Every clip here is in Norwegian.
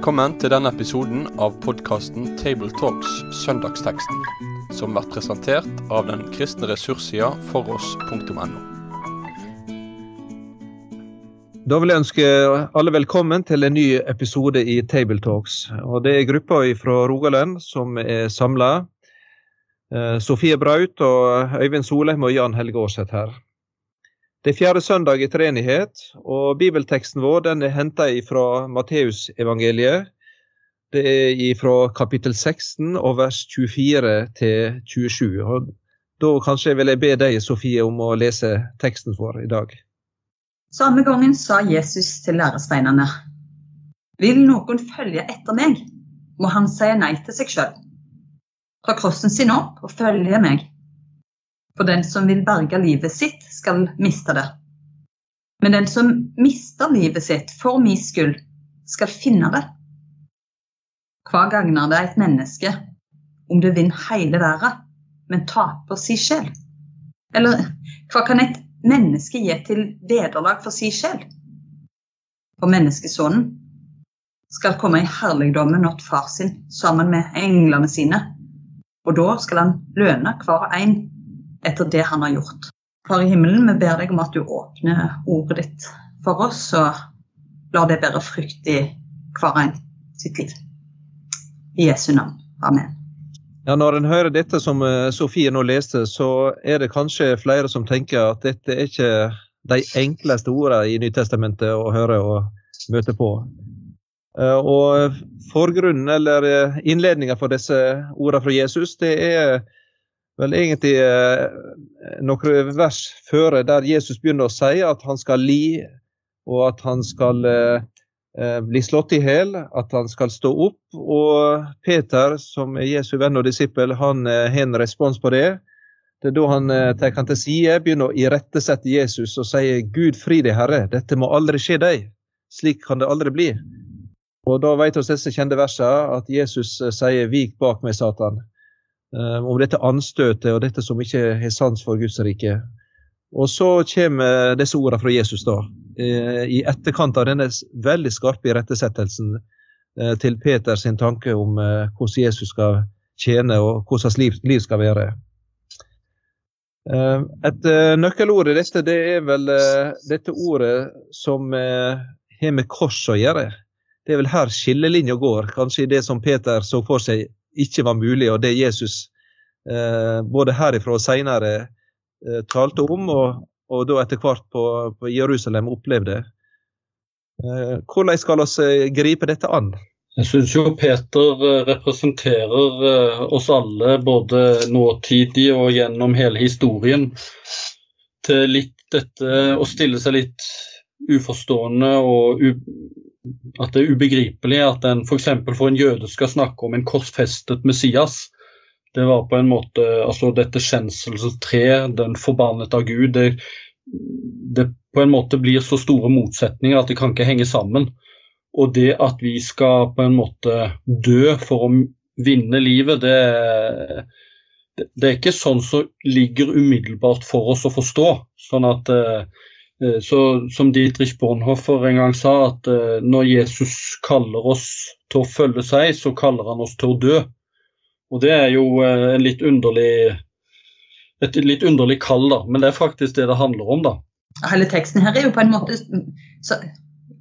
Velkommen til denne episoden av podkasten Tabletalks Søndagsteksten, som blir presentert av den kristne ressurssida foross.no. Da vil jeg ønske alle velkommen til en ny episode i Tabletalks. Og det er gruppa fra Rogaland som er samla. Sofie Braut og Øyvind Solheim og Jan Helge Aarseth her. Det er fjerde søndag i treenighet, og bibelteksten vår den er henta fra Matteusevangeliet. Det er fra kapittel 16 og vers 24 til 27. Og da kanskje vil jeg be deg, Sofie, om å lese teksten for i dag. Samme gangen sa Jesus til læresteinene. Vil noen følge etter meg, må han si nei til seg sjøl. Ta krossen sin opp og følge meg. For den som vil berge livet sitt, skal miste det. Men den som mister livet sitt for min skyld, skal finne det. Hva gagner det et menneske om det vinner hele verden, men taper si sjel? Eller hva kan et menneske gi til vederlag for si sjel? For menneskesonen skal komme i herligdommen åt far sin sammen med englene sine, og da skal han lønne hver en etter det han har gjort. Far i himmelen, vi ber deg om at du åpner ordet ditt for oss, og lar det bære frykt i hver en sitt liv. I Jesu navn. Amen. Ja, Når en hører dette som eh, Sofie nå leste, så er det kanskje flere som tenker at dette er ikke de enkleste ordene i Nytestamentet å høre og møte på. Eh, og Forgrunnen eller innledningen innledninga for disse ordene fra Jesus, det er vel egentlig eh, noen vers før der Jesus begynner å si at han skal li, og at han skal eh, eh bli slått i hjel, at han skal stå opp. Og Peter, som er Jesu venn og disippel, han har en respons på det. Det er da han tar han til side, begynner å irettesette Jesus og sier Gud fri deg, Herre, dette må aldri skje deg. Slik kan det aldri bli. Og da vet vi disse kjente versene at Jesus sier vik bak meg, Satan. Eh, om dette anstøtet og dette som ikke har sans for Guds rike. Og så kommer disse ordene fra Jesus da, eh, i etterkant av denne veldig skarpe irettesettelsen eh, til Peter sin tanke om hvordan Jesus skal tjene og hvordan hans liv, skal være. Et nøkkelord i dette det er vel dette ordet som har med kors å gjøre. Det er vel her skillelinja går, kanskje i det som Peter så for seg ikke var mulig, og det Jesus eh, både herifra og senere eh, talte om, og, og, da etter hvert på, på Jerusalem opplevde. Eh, hvordan skal vi eh, gripe dette an? Jeg syns jo Peter eh, representerer eh, oss alle, både nåtidig og gjennom hele historien, til litt dette å stille seg litt uforstående og at det er ubegripelig at en f.eks. For, for en jøde skal snakke om en korsfestet Messias. Det var på en måte altså Dette skjenselsestre, den forbannet av Gud, det, det på en måte blir så store motsetninger at det kan ikke henge sammen. Og det at vi skal på en måte dø for å vinne livet, det, det er ikke sånn som ligger umiddelbart for oss å forstå. Sånn at Eh, så, som Dietrich Bornhofer en gang sa, at uh, når Jesus kaller oss til å følge seg, så kaller han oss til å dø. Og det er jo en litt underlig, et litt underlig kall, da. Men det er faktisk det det handler om, da. Hele teksten her er jo på en måte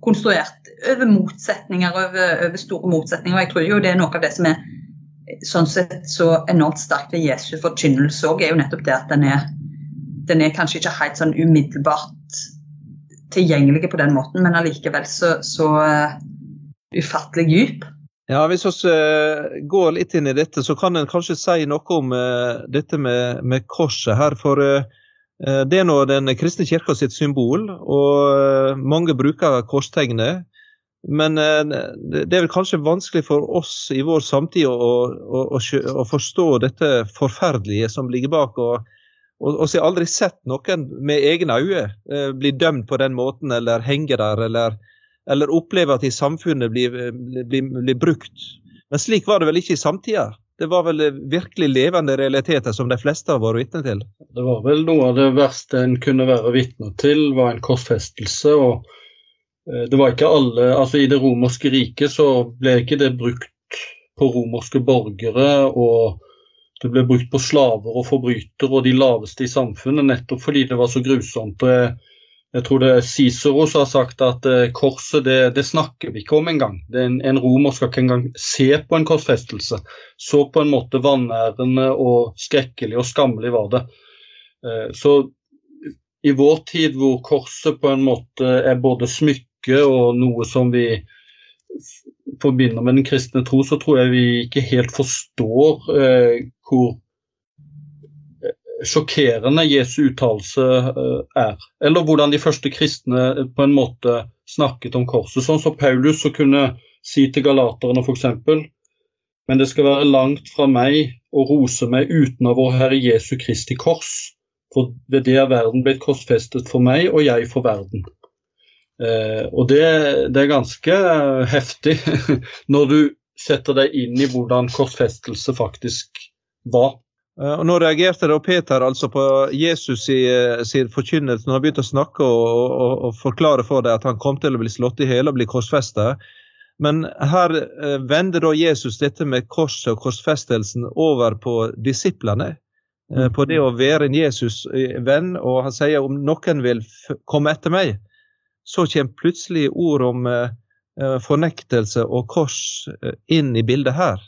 konstruert over motsetninger, over, over, store motsetninger. Og jeg tror jo det er noe av det som er sånn sett så enormt sterkt ved Jesu forkynnelse òg, er jo nettopp det at den er, den er kanskje ikke helt sånn umiddelbart tilgjengelig på den måten, men allikevel så, så uh, ufattelig dyp. Ja, Hvis vi uh, går litt inn i dette, så kan en kanskje si noe om uh, dette med, med, korset her. For det er nå den kristne kirka sitt symbol, og mange bruker korstegnet. Men det er vel kanskje vanskelig for oss i vår samtid å, å, å, å forstå dette forferdelige som ligger bak. og og så har aldri sett noen med egne øyne eh, bli dømt på den måten, eller henge der, eller, eller oppleve at i samfunnet blir, blir, blir, brukt. Men slik var det vel ikke i samtida? Det var vel virkelig levende realiteter som de fleste har vært vitne til? Det var vel noe av det verste en kunne være vitne til, var en korsfestelse. og Eh, det var ikke alle, altså I det romerske riket så ble ikke det brukt på romerske borgere, og det ble brukt på slaver og forbrytere og de laveste i samfunnet, nettopp fordi det var så grusomt. jeg tror det er Cicero som har sagt at eh, korset det, det, snakker vi ikke om engang. En, en romer skal ikke engang se på en korsfestelse. Så på en måte vanærende og skrekkelig og skammelig var det. Eh, så i vår tid hvor korset på en måte er både smykke og noe som vi forbinder med den kristne tro, så tror jeg vi ikke helt forstår eh, hvor sjokkerende Jesu uttalelse eh, er. Eller hvordan de første kristne eh, på en måte snakket om korset. Sånn som Paulus så kunne si til galaterne f.eks.: Men det skal være langt fra meg å rose meg uten av vår Herre Jesu Kristi kors, for ved det er verden blitt korsfestet for meg, og jeg for verden. Eh, og det, det, er ganske heftig når du setter deg inn i hvordan korsfestelse faktisk var. Eh, og Nå reagerte da Peter altså på Jesus i eh, sin forkynnelse når han begynte å snakke og, og, og, forklare for deg at han kom til å bli slått i hjel og bli korsfesta. Men her eh, vender da Jesus dette med korset og korsfestelsen over på disiplene. Eh, på det å være en Jesus-venn. Og han sier om noen vil komme etter meg, så kommer plutselig ord om fornektelse og kors inn i bildet her.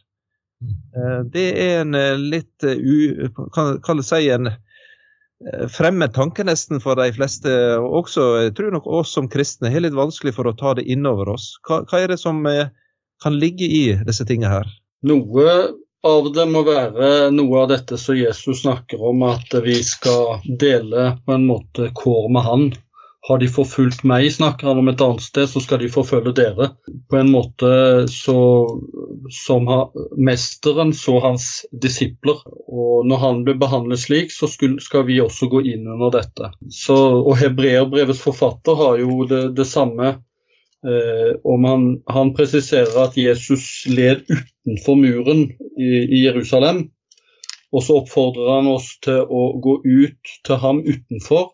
Eh, det er en eh, litt u... kan, kan si en fremmed tanke nesten for de fleste. Også jeg tror nok oss som kristne har litt vanskelig for å ta det innover oss. Hva, hva er det som kan ligge i disse tingene her? Noe av det må være noe av dette som Jesus snakker om, at vi skal dele på en måte kår med han. Har de forfulgt meg, snakker han om et annet sted, så skal de forfølge dere. På en måte så, som har, mesteren så hans disipler. Og når han ble behandlet slik, så skulle, skal vi også gå inn under dette. Så, og Hebreerbrevets forfatter har jo det, det samme. Eh, om han, han, presiserer at Jesus led utenfor muren i, i Jerusalem. Og så oppfordrer han oss til å gå ut til ham utenfor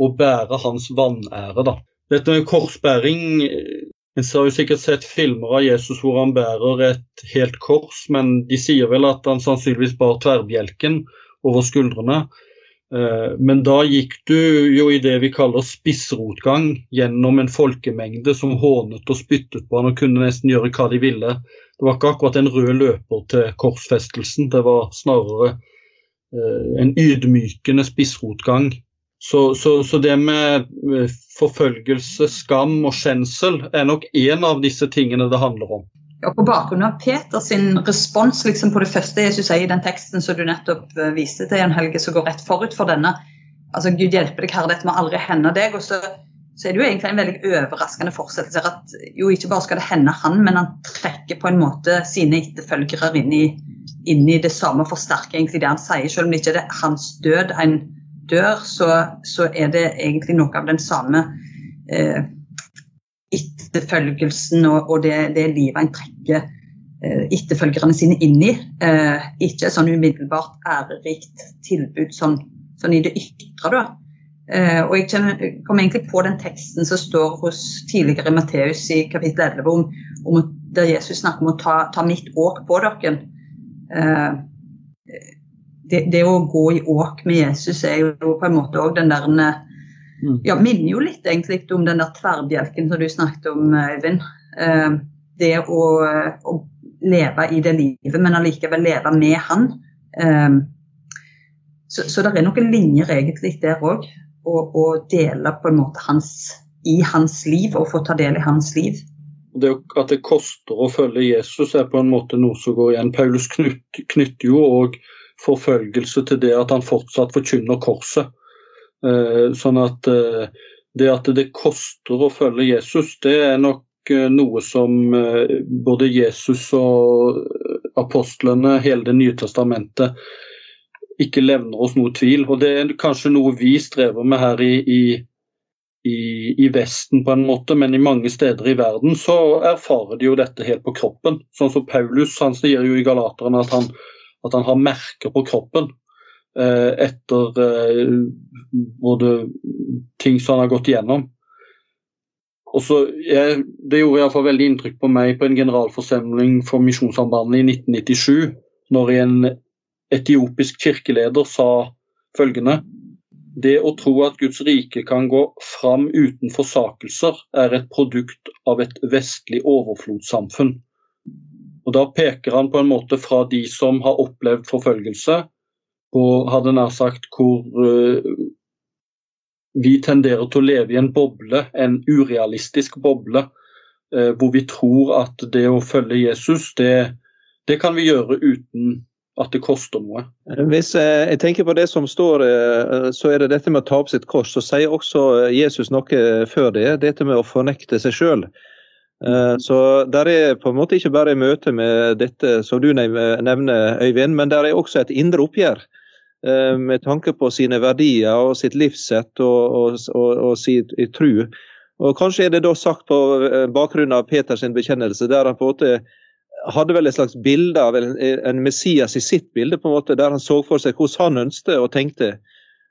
og bære hans vanære. da. Dette med korsbæring En har jo sikkert sett filmer av Jesus hvor han bærer et helt kors, men de sier vel at han sannsynligvis bar tverrbjelken over skuldrene. Eh, men da gikk du jo i det vi kaller spissrotgang gjennom en folkemengde som hånet og spyttet på han og kunne nesten gjøre hva de ville. Det var ikke akkurat en rød løper til korsfestelsen, det var snarere eh, en ydmykende spissrotgang så, så, så, det med forfølgelse, skam og skjensel er nok en av disse tingene det handler om. Ja, På bakgrunn av Peters respons liksom på det første Jesus sier i den teksten som du nettopp eh, viste til, en Helge, som går rett forut for denne. Altså, Gud hjelpe deg, Herre, dette må aldri hende deg. og så, så er det jo egentlig en veldig overraskende fortsettelse. at jo Ikke bare skal det hende han, men han trekker på en måte sine etterfølgere inn i, inn i det samme forsterker egentlig det han sier, selv om det ikke er hans død. en dør, så, så, er det egentlig noe av den samme eh, etterfølgelsen og, og det, det, livet en trekker eh, etterfølgerne sine inn i. Eh, ikke sånn umiddelbart ærerikt tilbud sånn, sånn i det ytre, da. Eh, og jeg kommer, kom egentlig på den teksten som står hos tidligere Matteus i kapittel 11, om, om der Jesus snakker om å ta, ta mitt åk på dere. Eh, det, det, å gå i åk med Jesus er jo på en måte òg den der mm. ja, Minner jo litt egentlig om den der tverrbjelken som du snakket om, Øyvind. Eh, det å, å, leve i det livet, men allikevel leve med han. Eh, så, så det er noen linjer egentlig der òg. Å dele på en måte hans, i hans liv og få ta del i hans liv. Det At det koster å følge Jesus er på en måte noe som går igjen. Paulus knytter jo òg forfølgelse til det at han fortsatt forkynner korset. Eh, sånn at eh, det at det koster å følge Jesus, det er nok eh, noe som både Jesus og apostlene, hele Det nye testamentet, ikke levner oss noe tvil. Og det er kanskje noe vi strever med her i, i, i, i, Vesten på en måte, men i mange steder i verden så erfarer de jo dette helt på kroppen. Sånn som Paulus, han sier jo i Galaterne at han at han har merker på kroppen eh, etter eh, både ting som han har gått igjennom. også, jeg, det gjorde iallfall veldig inntrykk på meg på en generalforsamling for Misjonssambandet i 1997, når en etiopisk kirkeleder sa følgende Det å tro at Guds rike kan gå fram uten forsakelser, er et produkt av et vestlig overflodssamfunn. Og Da peker han på en måte fra de som har opplevd forfølgelse, på hadde nær sagt hvor uh, vi tenderer til å leve i en boble, en urealistisk boble, uh, hvor vi tror at det å følge Jesus, det, det kan vi gjøre uten at det koster noe. Hvis eh, jeg tenker på det som står, eh, så er det dette med å ta opp sitt kors. Så sier også Jesus noe før det, dette med å fornekte seg sjøl. Så der er på en måte ikke bare møte med dette som du nevner, Øyvind, men der er også et indre oppgjør. Med tanke på sine verdier og sitt livssett og, og, og, og sin tru. Og Kanskje er det da sagt på bakgrunn av Peters bekjennelse, der han på en måte hadde vel et slags bilde av en, Messias i sitt bilde, på en måte, der han så for seg hvordan han ønsket og tenkte.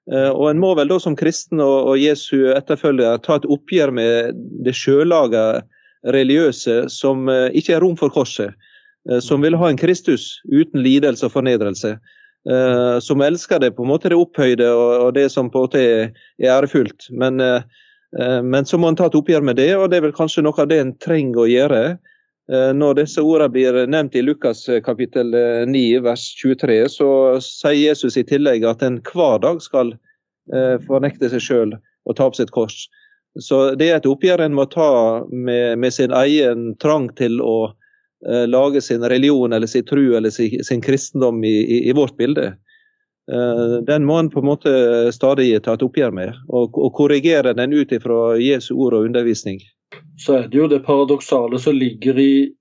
Og En må vel da som kristen og, og Jesu etterfølger ta et oppgjør med det sjølaga religiøse som uh, ikke er rom for korset. Uh, som vil ha en Kristus uten lidelse og fornedrelse. som elsker det på en måte det opphøyde og, det som på en måte er, ærefullt. Men, men så må en ta et oppgjør med det, og det er vel kanskje noe av det en trenger å gjøre. Eh, når disse ordene blir nevnt i Lukas eh, kapittel 9 eh, vers 23, så sier Jesus i tillegg at en hver dag skal fornekte seg sjøl og ta opp sitt kors. Så det er et oppgjør en må ta med, med sin egen trang til å eh, lage sin religion eller sin tru eller sin, sin kristendom i, i, i, vårt bilde. Eh, den må en på en måte stadig ta et oppgjør med, og, og korrigere den ut ifra Jesu ord og undervisning så er det jo det paradoksale som ligger i,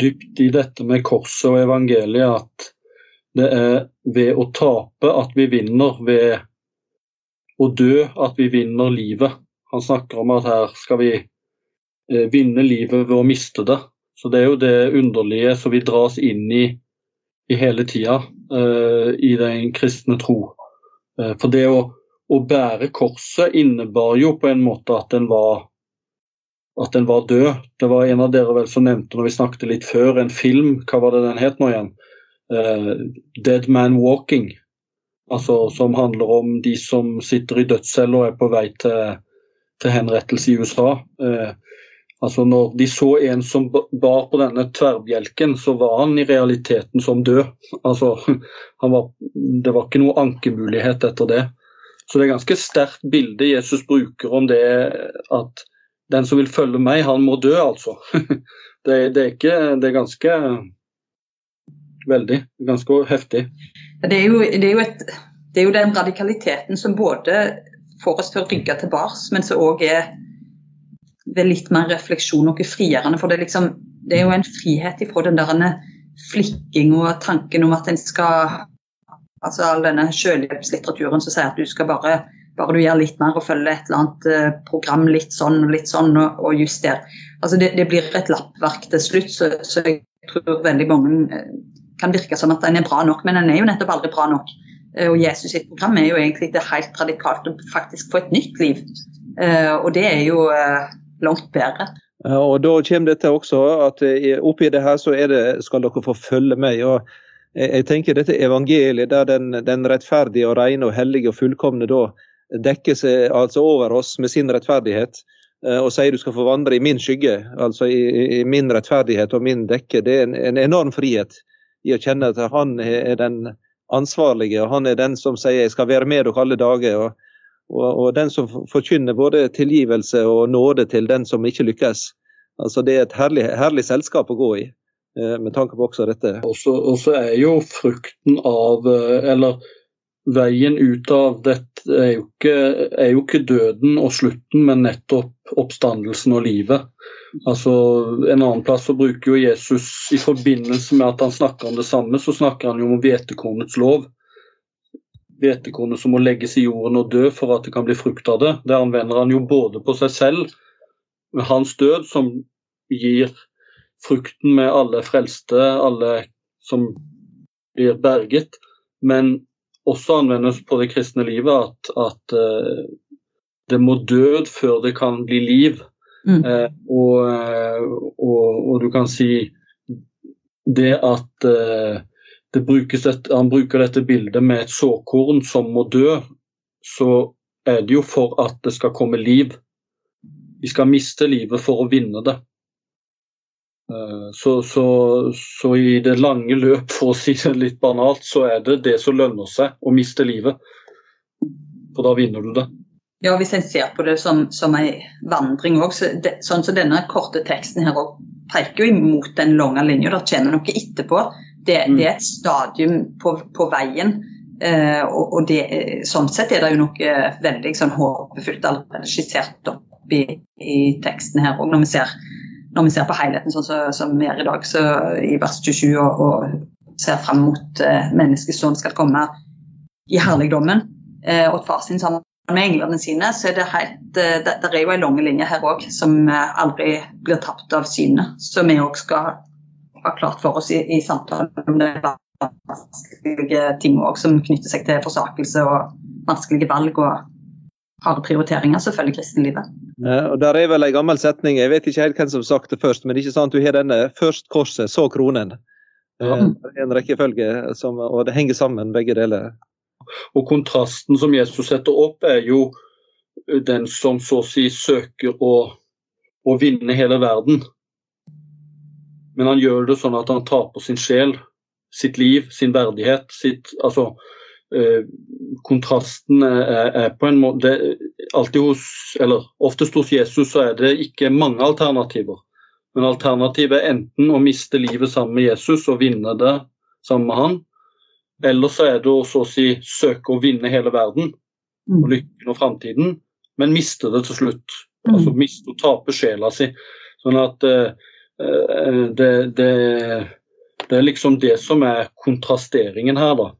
dypt i dette med korset og evangeliet, at det er ved å tape at vi vinner, ved å dø at vi vinner livet. Han snakker om at her skal vi eh, vinne livet ved å miste det. Så det er jo det underlige som vi dras inn i i hele tida uh, i den kristne tro. Uh, for det å, å bære korset innebar jo på en måte at en var at den var død. Det var en av dere vel som nevnte når vi snakket litt før, en film, hva var det den het nå igjen? Uh, 'Dead Man Walking'. Altså Som handler om de som sitter i dødscella og er på vei til, til henrettelse i USA. Uh, altså Når de så en som bar på denne tverrbjelken, så var han i realiteten som død. Altså, var, Det var ikke noe ankemulighet etter det. Så det er ganske sterkt bilde Jesus bruker om det at den som vil følge meg, han må dø, altså. det, det, er ikke Det er ganske Veldig. Ganske heftig. Det er jo, det er jo, et, det er jo den radikaliteten som både får oss til å rygge tilbake, men som òg er ved litt mer refleksjon noe frigjørende. For det er, liksom, det er jo en frihet ifra den der flikking og tanken om at en skal Altså all denne selvhjelpslitteraturen som sier at du skal bare bare du gjør litt mer og følger et eller annet eh, program litt sånn og litt sånn og, og juster. Altså det, det, blir et lappverk til slutt, så, så, jeg tror veldig mange eh, kan virke som at den er bra nok, men den er jo nettopp aldri bra nok. Eh, og Jesus sitt program er jo egentlig det helt radikalt å faktisk få et nytt liv. Og det er jo langt bedre. Og Da kommer dette også, at oppi det her så det, skal dere få følge med. og jeg tenker dette evangeliet der den, den rettferdige og rene og hellige og fullkomne da dekker seg altså over oss med sin rettferdighet eh, og sier du skal få vandre i min skygge, altså i, i min rettferdighet og min dekke. Det er en, en, enorm frihet i å kjenne at han er den ansvarlige, og han er den som sier 'jeg skal være med dere alle dager'. Og, og, og den som forkynner både tilgivelse og nåde til den som ikke lykkes. Altså Det er et herlig, herlig selskap å gå i, eh, med tanke på også dette. Og så er jo frukten av, eh, eller veien ut av dette er jo, ikke, er jo ikke døden og slutten, men nettopp oppstandelsen og livet. Altså, En annen plass så bruker jo Jesus i forbindelse med at han snakker om det samme, så snakker han jo om hvetekornets lov. Hvetekornet som må legges i jorden og dø for at det kan bli frukt av det. Det anvender han jo både på seg selv, med hans død, som gir frukten med alle frelste, alle som blir berget, men også anvendes på det kristne livet, at, at uh, det må død før det kan bli liv. Mm. Uh, og, eh, og, og du kan si det at uh, det et, han bruker dette bildet med et såkorn som må dø, så er det jo for at det skal komme liv. Vi skal miste livet for å vinne det. Eh, Så, så, så i det lange løp, for å si det litt banalt, så er det det som lønner seg, å miste livet. For da vinner du det. Ja, Hvis en ser på det som, som en vandring òg, så det, sånn som denne korte teksten her òg peker jo imot den lange linja. Det kommer noe etterpå. Det, Mm. det er et stadium på, på veien. Eh, og og det, sånn sett er det jo noe veldig sånn, håpefullt allerede skissert opp i, i teksten her òg, når, vi ser- når vi ser på helheten sånn som, som vi er i dag, så i vers 27 og, og ser fram mot eh, som skal komme i herligdommen eh, og far sin sammen med englene sine, så er det helt eh, det, det er jo en lang linje her òg som eh, aldri blir tapt av syne. Som vi òg skal ha klart for oss i, i samtalen om det vanskelige ting også, som knytter seg til forsakelse og vanskelige valg og harde prioriteringer, selvfølgelig kristenlivet. Ja, Og Der er vel en gammel setning, jeg vet ikke helt hvem som har sagt det først, men det er ikke sant, du har denne først korset, så kronen. Eh, Ja. Det er en rekkefølge, som, og det henger sammen, begge deler. Og kontrasten som Jesus setter opp, er jo den som så å si søker å, å vinne hele verden. Men han gjør det sånn at han taper sin sjel, sitt liv, sin verdighet. Sitt, altså, eh, kontrasten er, er på en måte alltid hos, eller Oftest hos Jesus så er det ikke mange alternativer. Men alternativet er enten å miste livet sammen med Jesus og vinne det sammen med han, eller så er det å så å si søke å vinne hele verden og lykken og framtiden, men miste det til slutt. Altså miste og tape sjela si. Sånn at uh, eh, det, det, det er liksom det som er kontrasteringen her, da.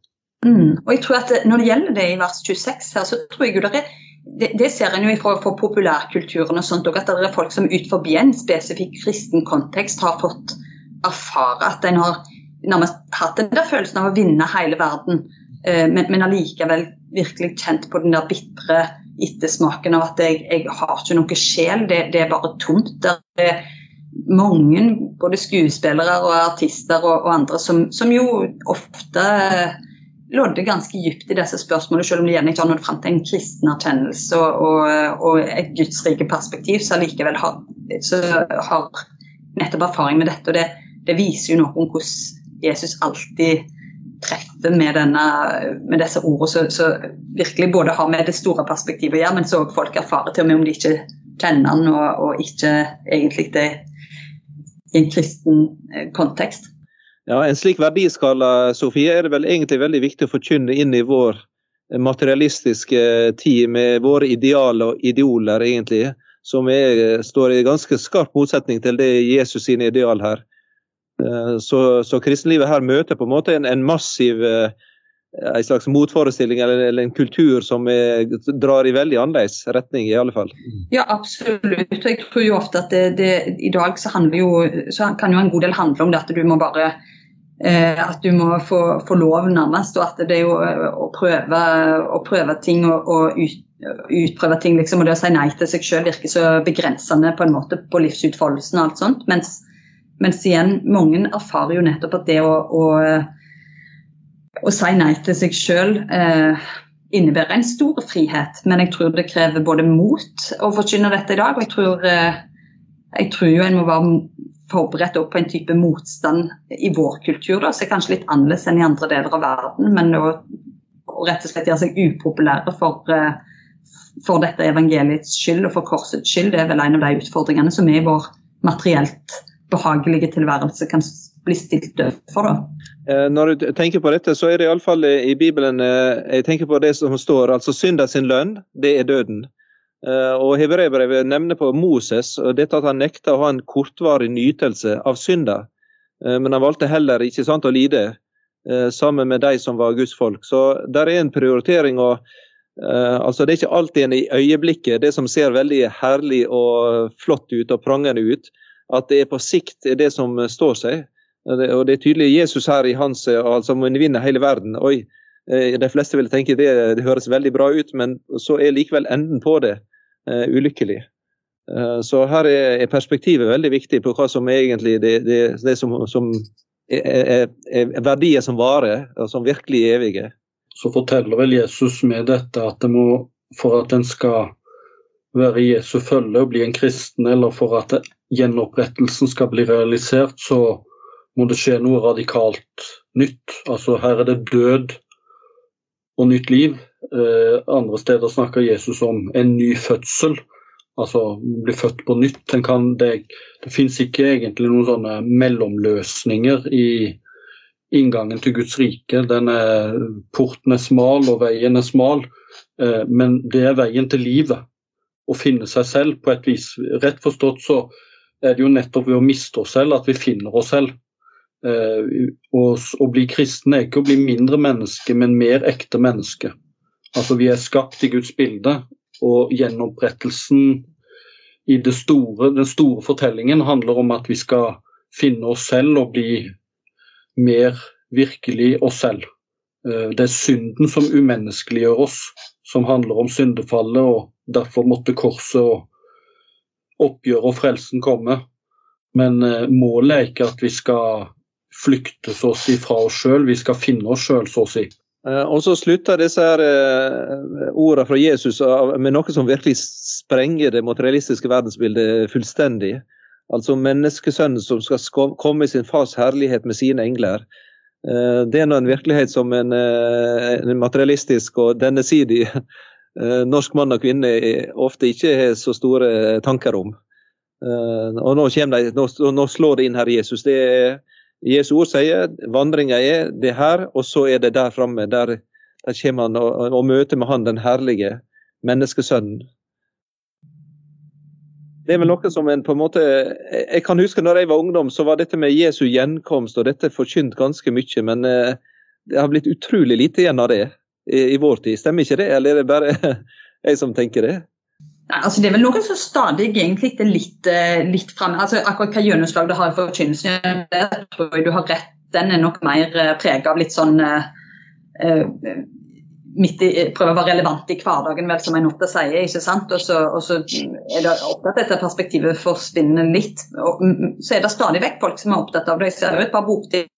Mm. Og jeg tror at Når det gjelder det i vers 26, her, så tror jeg jo det det, ser en jo fra, fra populærkulturen og sånt, og at det er folk som ut forbi en spesifikk kristen kontekst har fått erfare at en har nærmest hatt den der følelsen av å vinne hele verden, eh, men, men allikevel virkelig kjent på den der bitre ettersmaken av at jeg, jeg har ikke noe sjel, det, det er bare tomt. Det er mange både skuespillere og artister og, og andre som, som jo ofte lodder ganske dypt i disse spørsmålene, selv om de gjerne ikke har nådd fram til en kristen erkjennelse og, og, et gudsrike perspektiv, så likevel har, så har nettopp erfaring med dette. og det, det viser jo noe om hvordan Jesus alltid treffer med, denne, med disse ordene, så, virkelig både har med det store perspektivet å gjøre, men så folk erfarer til og med om de ikke kjenner han og, og ikke egentlig det i en kristen eh, kontekst. Ja, En slik verdiskala Sofie, er det vel egentlig veldig viktig å forkynne inn i vår materialistiske tid med våre idealer og ideoler, egentlig, som er, står i ganske skarp motsetning til det Jesus sine ideal her. Eh, Så, så kristenlivet her møter på en måte en, en massiv eh, en slags motforestilling eller, eller en kultur som er, drar i veldig annerledes retning, i alle fall. Ja, absolutt. Og jeg tror jo ofte at det, det, i dag så, jo, så kan jo en god del handle om det at du må bare at du må få, få lov, nærmest. Og at det er jo eh, å prøve, å prøve ting og, og ut, utprøve ting, liksom. Og det å si nei til seg sjøl virker så begrensende på en måte på livsutfoldelsen og alt sånt. Mens, mens igjen, mange erfarer jo nettopp at det å, å å si nei til seg sjøl eh, innebærer en stor frihet, men jeg tror det krever både mot å forkynne dette i dag, og jeg tror, eh, jeg tror jo en må være forberedt på en type motstand i vår kultur, da, som er kanskje litt annerledes enn i andre deler av verden, men å, rett og slett gjøre seg upopulære for, eh, for dette evangeliets skyld og for korsets skyld, det er vel en av de utfordringene som vi i vår materielt behagelige tilværelse kan bli stilt overfor. Eh, Når du tenker på dette, så er det iallfall i Bibelen eh, Jeg tenker på det som står, altså synda sin lønn, det er døden. Eh, Og Hebreerbrevet nevner på Moses og dette at han nekta å ha en kortvarig nytelse av synda. Eh, Men han valgte heller ikke sant, å lide eh, sammen med de som var Guds folk. Så der er en prioritering. og altså Det er ikke alltid en i øyeblikket, det som ser veldig herlig og flott ut og prangende ut, at det er på sikt det som står seg. Og det, er tydelig Jesus her i hans altså må vinne hele verden. Oi, De fleste vil tenke det, det høres veldig bra ut, men så er likevel enden på det ulykkelig. Eh, så her er perspektivet veldig viktig på hva som egentlig det, det, det som, som er, er, er, verdier som varer, og som virkelig er evige. Så forteller vel Jesus med dette at det må, for at en skal være Jesu følge og bli en kristen, eller for at gjenopprettelsen skal bli realisert, så må det skje noe radikalt nytt. Altså her er det død og nytt liv. Eh, andre steder snakker Jesus om en ny fødsel, altså bli født på nytt. Kan, det det finnes ikke egentlig noen sånne mellomløsninger i inngangen til Guds rike. Den er, porten er smal og veien er smal, eh, men det er veien til livet å finne seg selv på et vis. Rett forstått så er det jo nettopp ved å miste oss selv at vi finner oss selv. Eh, å bli kristen er ikke å bli mindre menneske, men mer ekte menneske. Altså Vi er skapt i Guds bilde, og gjenopprettelsen i store, den store fortellingen handler om at vi skal finne oss selv og bli mer virkelig oss selv. Eh, det er synden som umenneskeliggjør oss, som handler om syndefallet, og derfor måtte korset og oppgjøret og frelsen komme. Men eh, målet er ikke at vi skal flykte så å si fra oss sjøl, vi skal finne oss sjøl, så å si. Eh, og så slutter disse her eh, ordene fra Jesus med noe som virkelig sprenger det materialistiske verdensbildet fullstendig. Altså menneskesønnen som skal komme i sin fars herlighet med sine engler. Det er nå en virkelighet som en, en materialistisk og dennesidig Eh, norsk mann og kvinne ofte ikke har så store tanker om. Eh, og nå, de, nå slår det inn her Jesus. Det er, Jesu ord sier vandringa er det her, og så er det der framme. Der, der kommer han og, og møter med han den herlige menneskesønnen. Det er vel noe som en på en måte Jeg kan huske når jeg var ungdom, så var dette med Jesu gjenkomst og dette forkynt ganske mye, men eh, det har blitt utrolig lite igjen av det i, i vår tid. Stemmer ikke det, eller er det bare jeg som tenker det? Nei, altså Det er vel noen som stadig egentlig er litt, eh, litt framme. Altså, akkurat hva gjennomslag det har i forkynnelsen, det tror jeg du har rett. Den er nok mer eh, preget av litt sånn uh, midt i, Prøve å være relevant i hverdagen, vel, som en ofte sier. ikke sant? Og så, og så er det ofte at dette perspektivet forsvinner litt. Og, så er det stadig vekk folk som er opptatt av det. Jeg ser jo et par boktider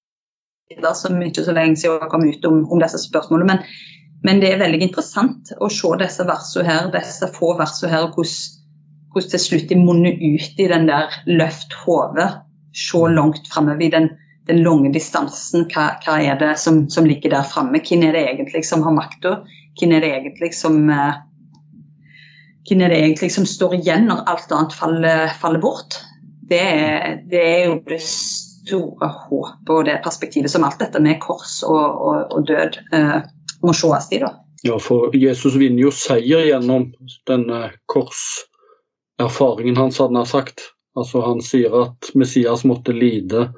som ikke så lenge siden kom ut om, om disse spørsmålene. men men det er veldig interessant å se disse versene her, disse få versene her, og hvordan, hvordan til slutt de munner ut i den der løft hodet, se langt framover i den, den, lange distansen. Hva, hva er det som, som, ligger der framme? Hvem er det egentlig som har makta? Hvem er det egentlig som eh, hvem er det egentlig som står igjen når alt annet faller, faller bort? Det er, det er, jo det store håpet og det perspektivet som alt dette med kors og, og, og død uh, må ses i. da. Ja, for Jesus vinner jo seier gjennom denne korserfaringen hans, hadde han sagt. Altså Han sier at Messias måtte lide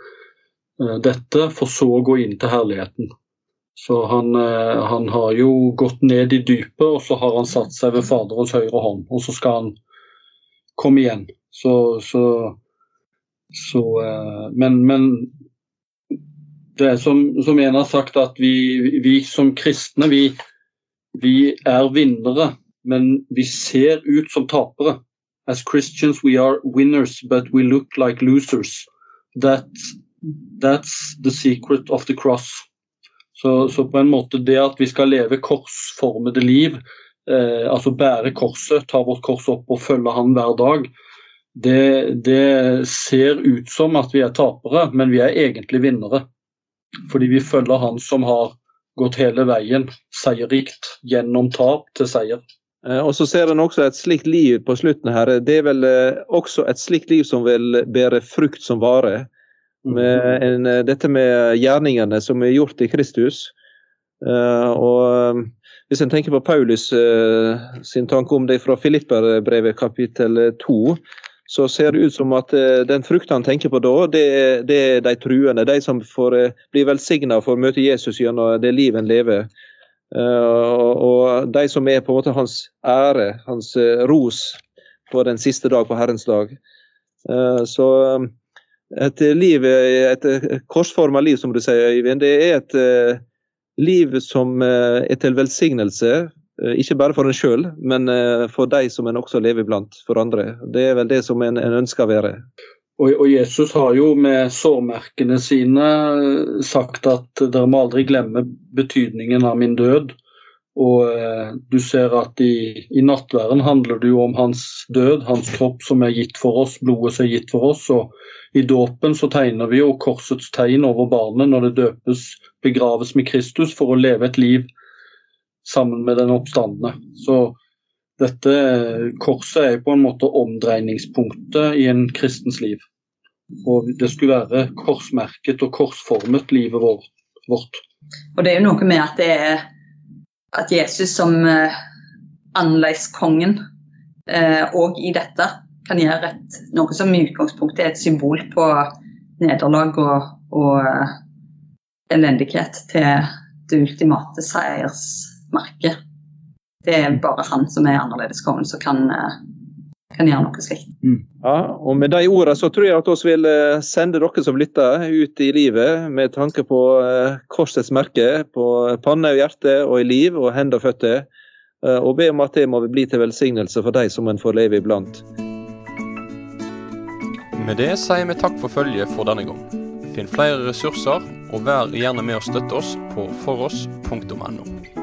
uh, dette, for så å gå inn til herligheten. Så han, uh, han, har jo gått ned i dypet, og så har han satt seg ved Faderens høyre hånd. Og så skal han komme igjen. Så, så, så uh, men, men det er som, som en har sagt, at vi, vi som kristne vi, vi, er vinnere, men vi ser ut som tapere. As Christians we are winners, but we look like losers. That, that's the secret of the cross. Så, så, på en måte det at vi skal leve korsformede liv, eh, altså bære korset, ta vårt kors opp og følge han hver dag, det, det ser ut som at vi er tapere, men vi er egentlig vinnere. Fordi vi følger han som har gått hele veien, seierrikt, gjennom tap til seier. Eh, og så ser en også et slikt liv på slutten her. Det er vel eh, også et slikt liv som vil bære frukt som vare. Med en, eh, dette med gjerningene som er gjort i Kristus. Og hvis en tenker på Paulus sin tanke om det fra Filipperbrevet kapittel 2, så ser det ut som at uh, den frukten han tenker på da, det, det, er de truende. De som får blir velsigna for å møte Jesus gjennom det livet en lever. Uh, og, de som er på en måte hans ære, hans ros på den siste dag, på Herrens dag. så et liv, et korsforma liv, som du sier, Øyvind, det er et liv som er til velsignelse Eh, ikke bare for en sjøl, men eh, for de som en også lever blant, for andre. Det er vel det som en, en ønsker å være. Og, og, Jesus har jo med sårmerkene sine sagt at dere må aldri glemme betydningen av min død. Og eh, du ser at i, i nattværen handler det jo om hans død, hans kropp som er gitt for oss, blodet som er gitt for oss. Og i dåpen så tegner vi jo korsets tegn over barnet når det døpes, begraves med Kristus for å leve et liv sammen med den oppstandende. Så dette korset er på en måte omdreiningspunktet i en kristens liv. Og det skulle være korsmerket og korsformet livet vårt. Og det er jo noe med at det er at Jesus som eh, annerledeskongen òg eh, i dette kan gjøre et, noe som i utgangspunktet er et symbol på nederlag og, og uh, elendighet til det ultimate seiersmerket. Det er bare han som er annerledeskongen som kan, uh, kan gjøre noe slikt. Mm. Ja, og Med de ordene så tror jeg at vi vil sende dere som lytter ut i livet med tanke på korsets merke på panne og hjerte og i liv og hender og føtter. Og be om at det må bli til velsignelse for de som en får leve iblant. Med det sier vi takk for følget for denne gang. Finn flere ressurser, og vær gjerne med å støtte oss på foross.no.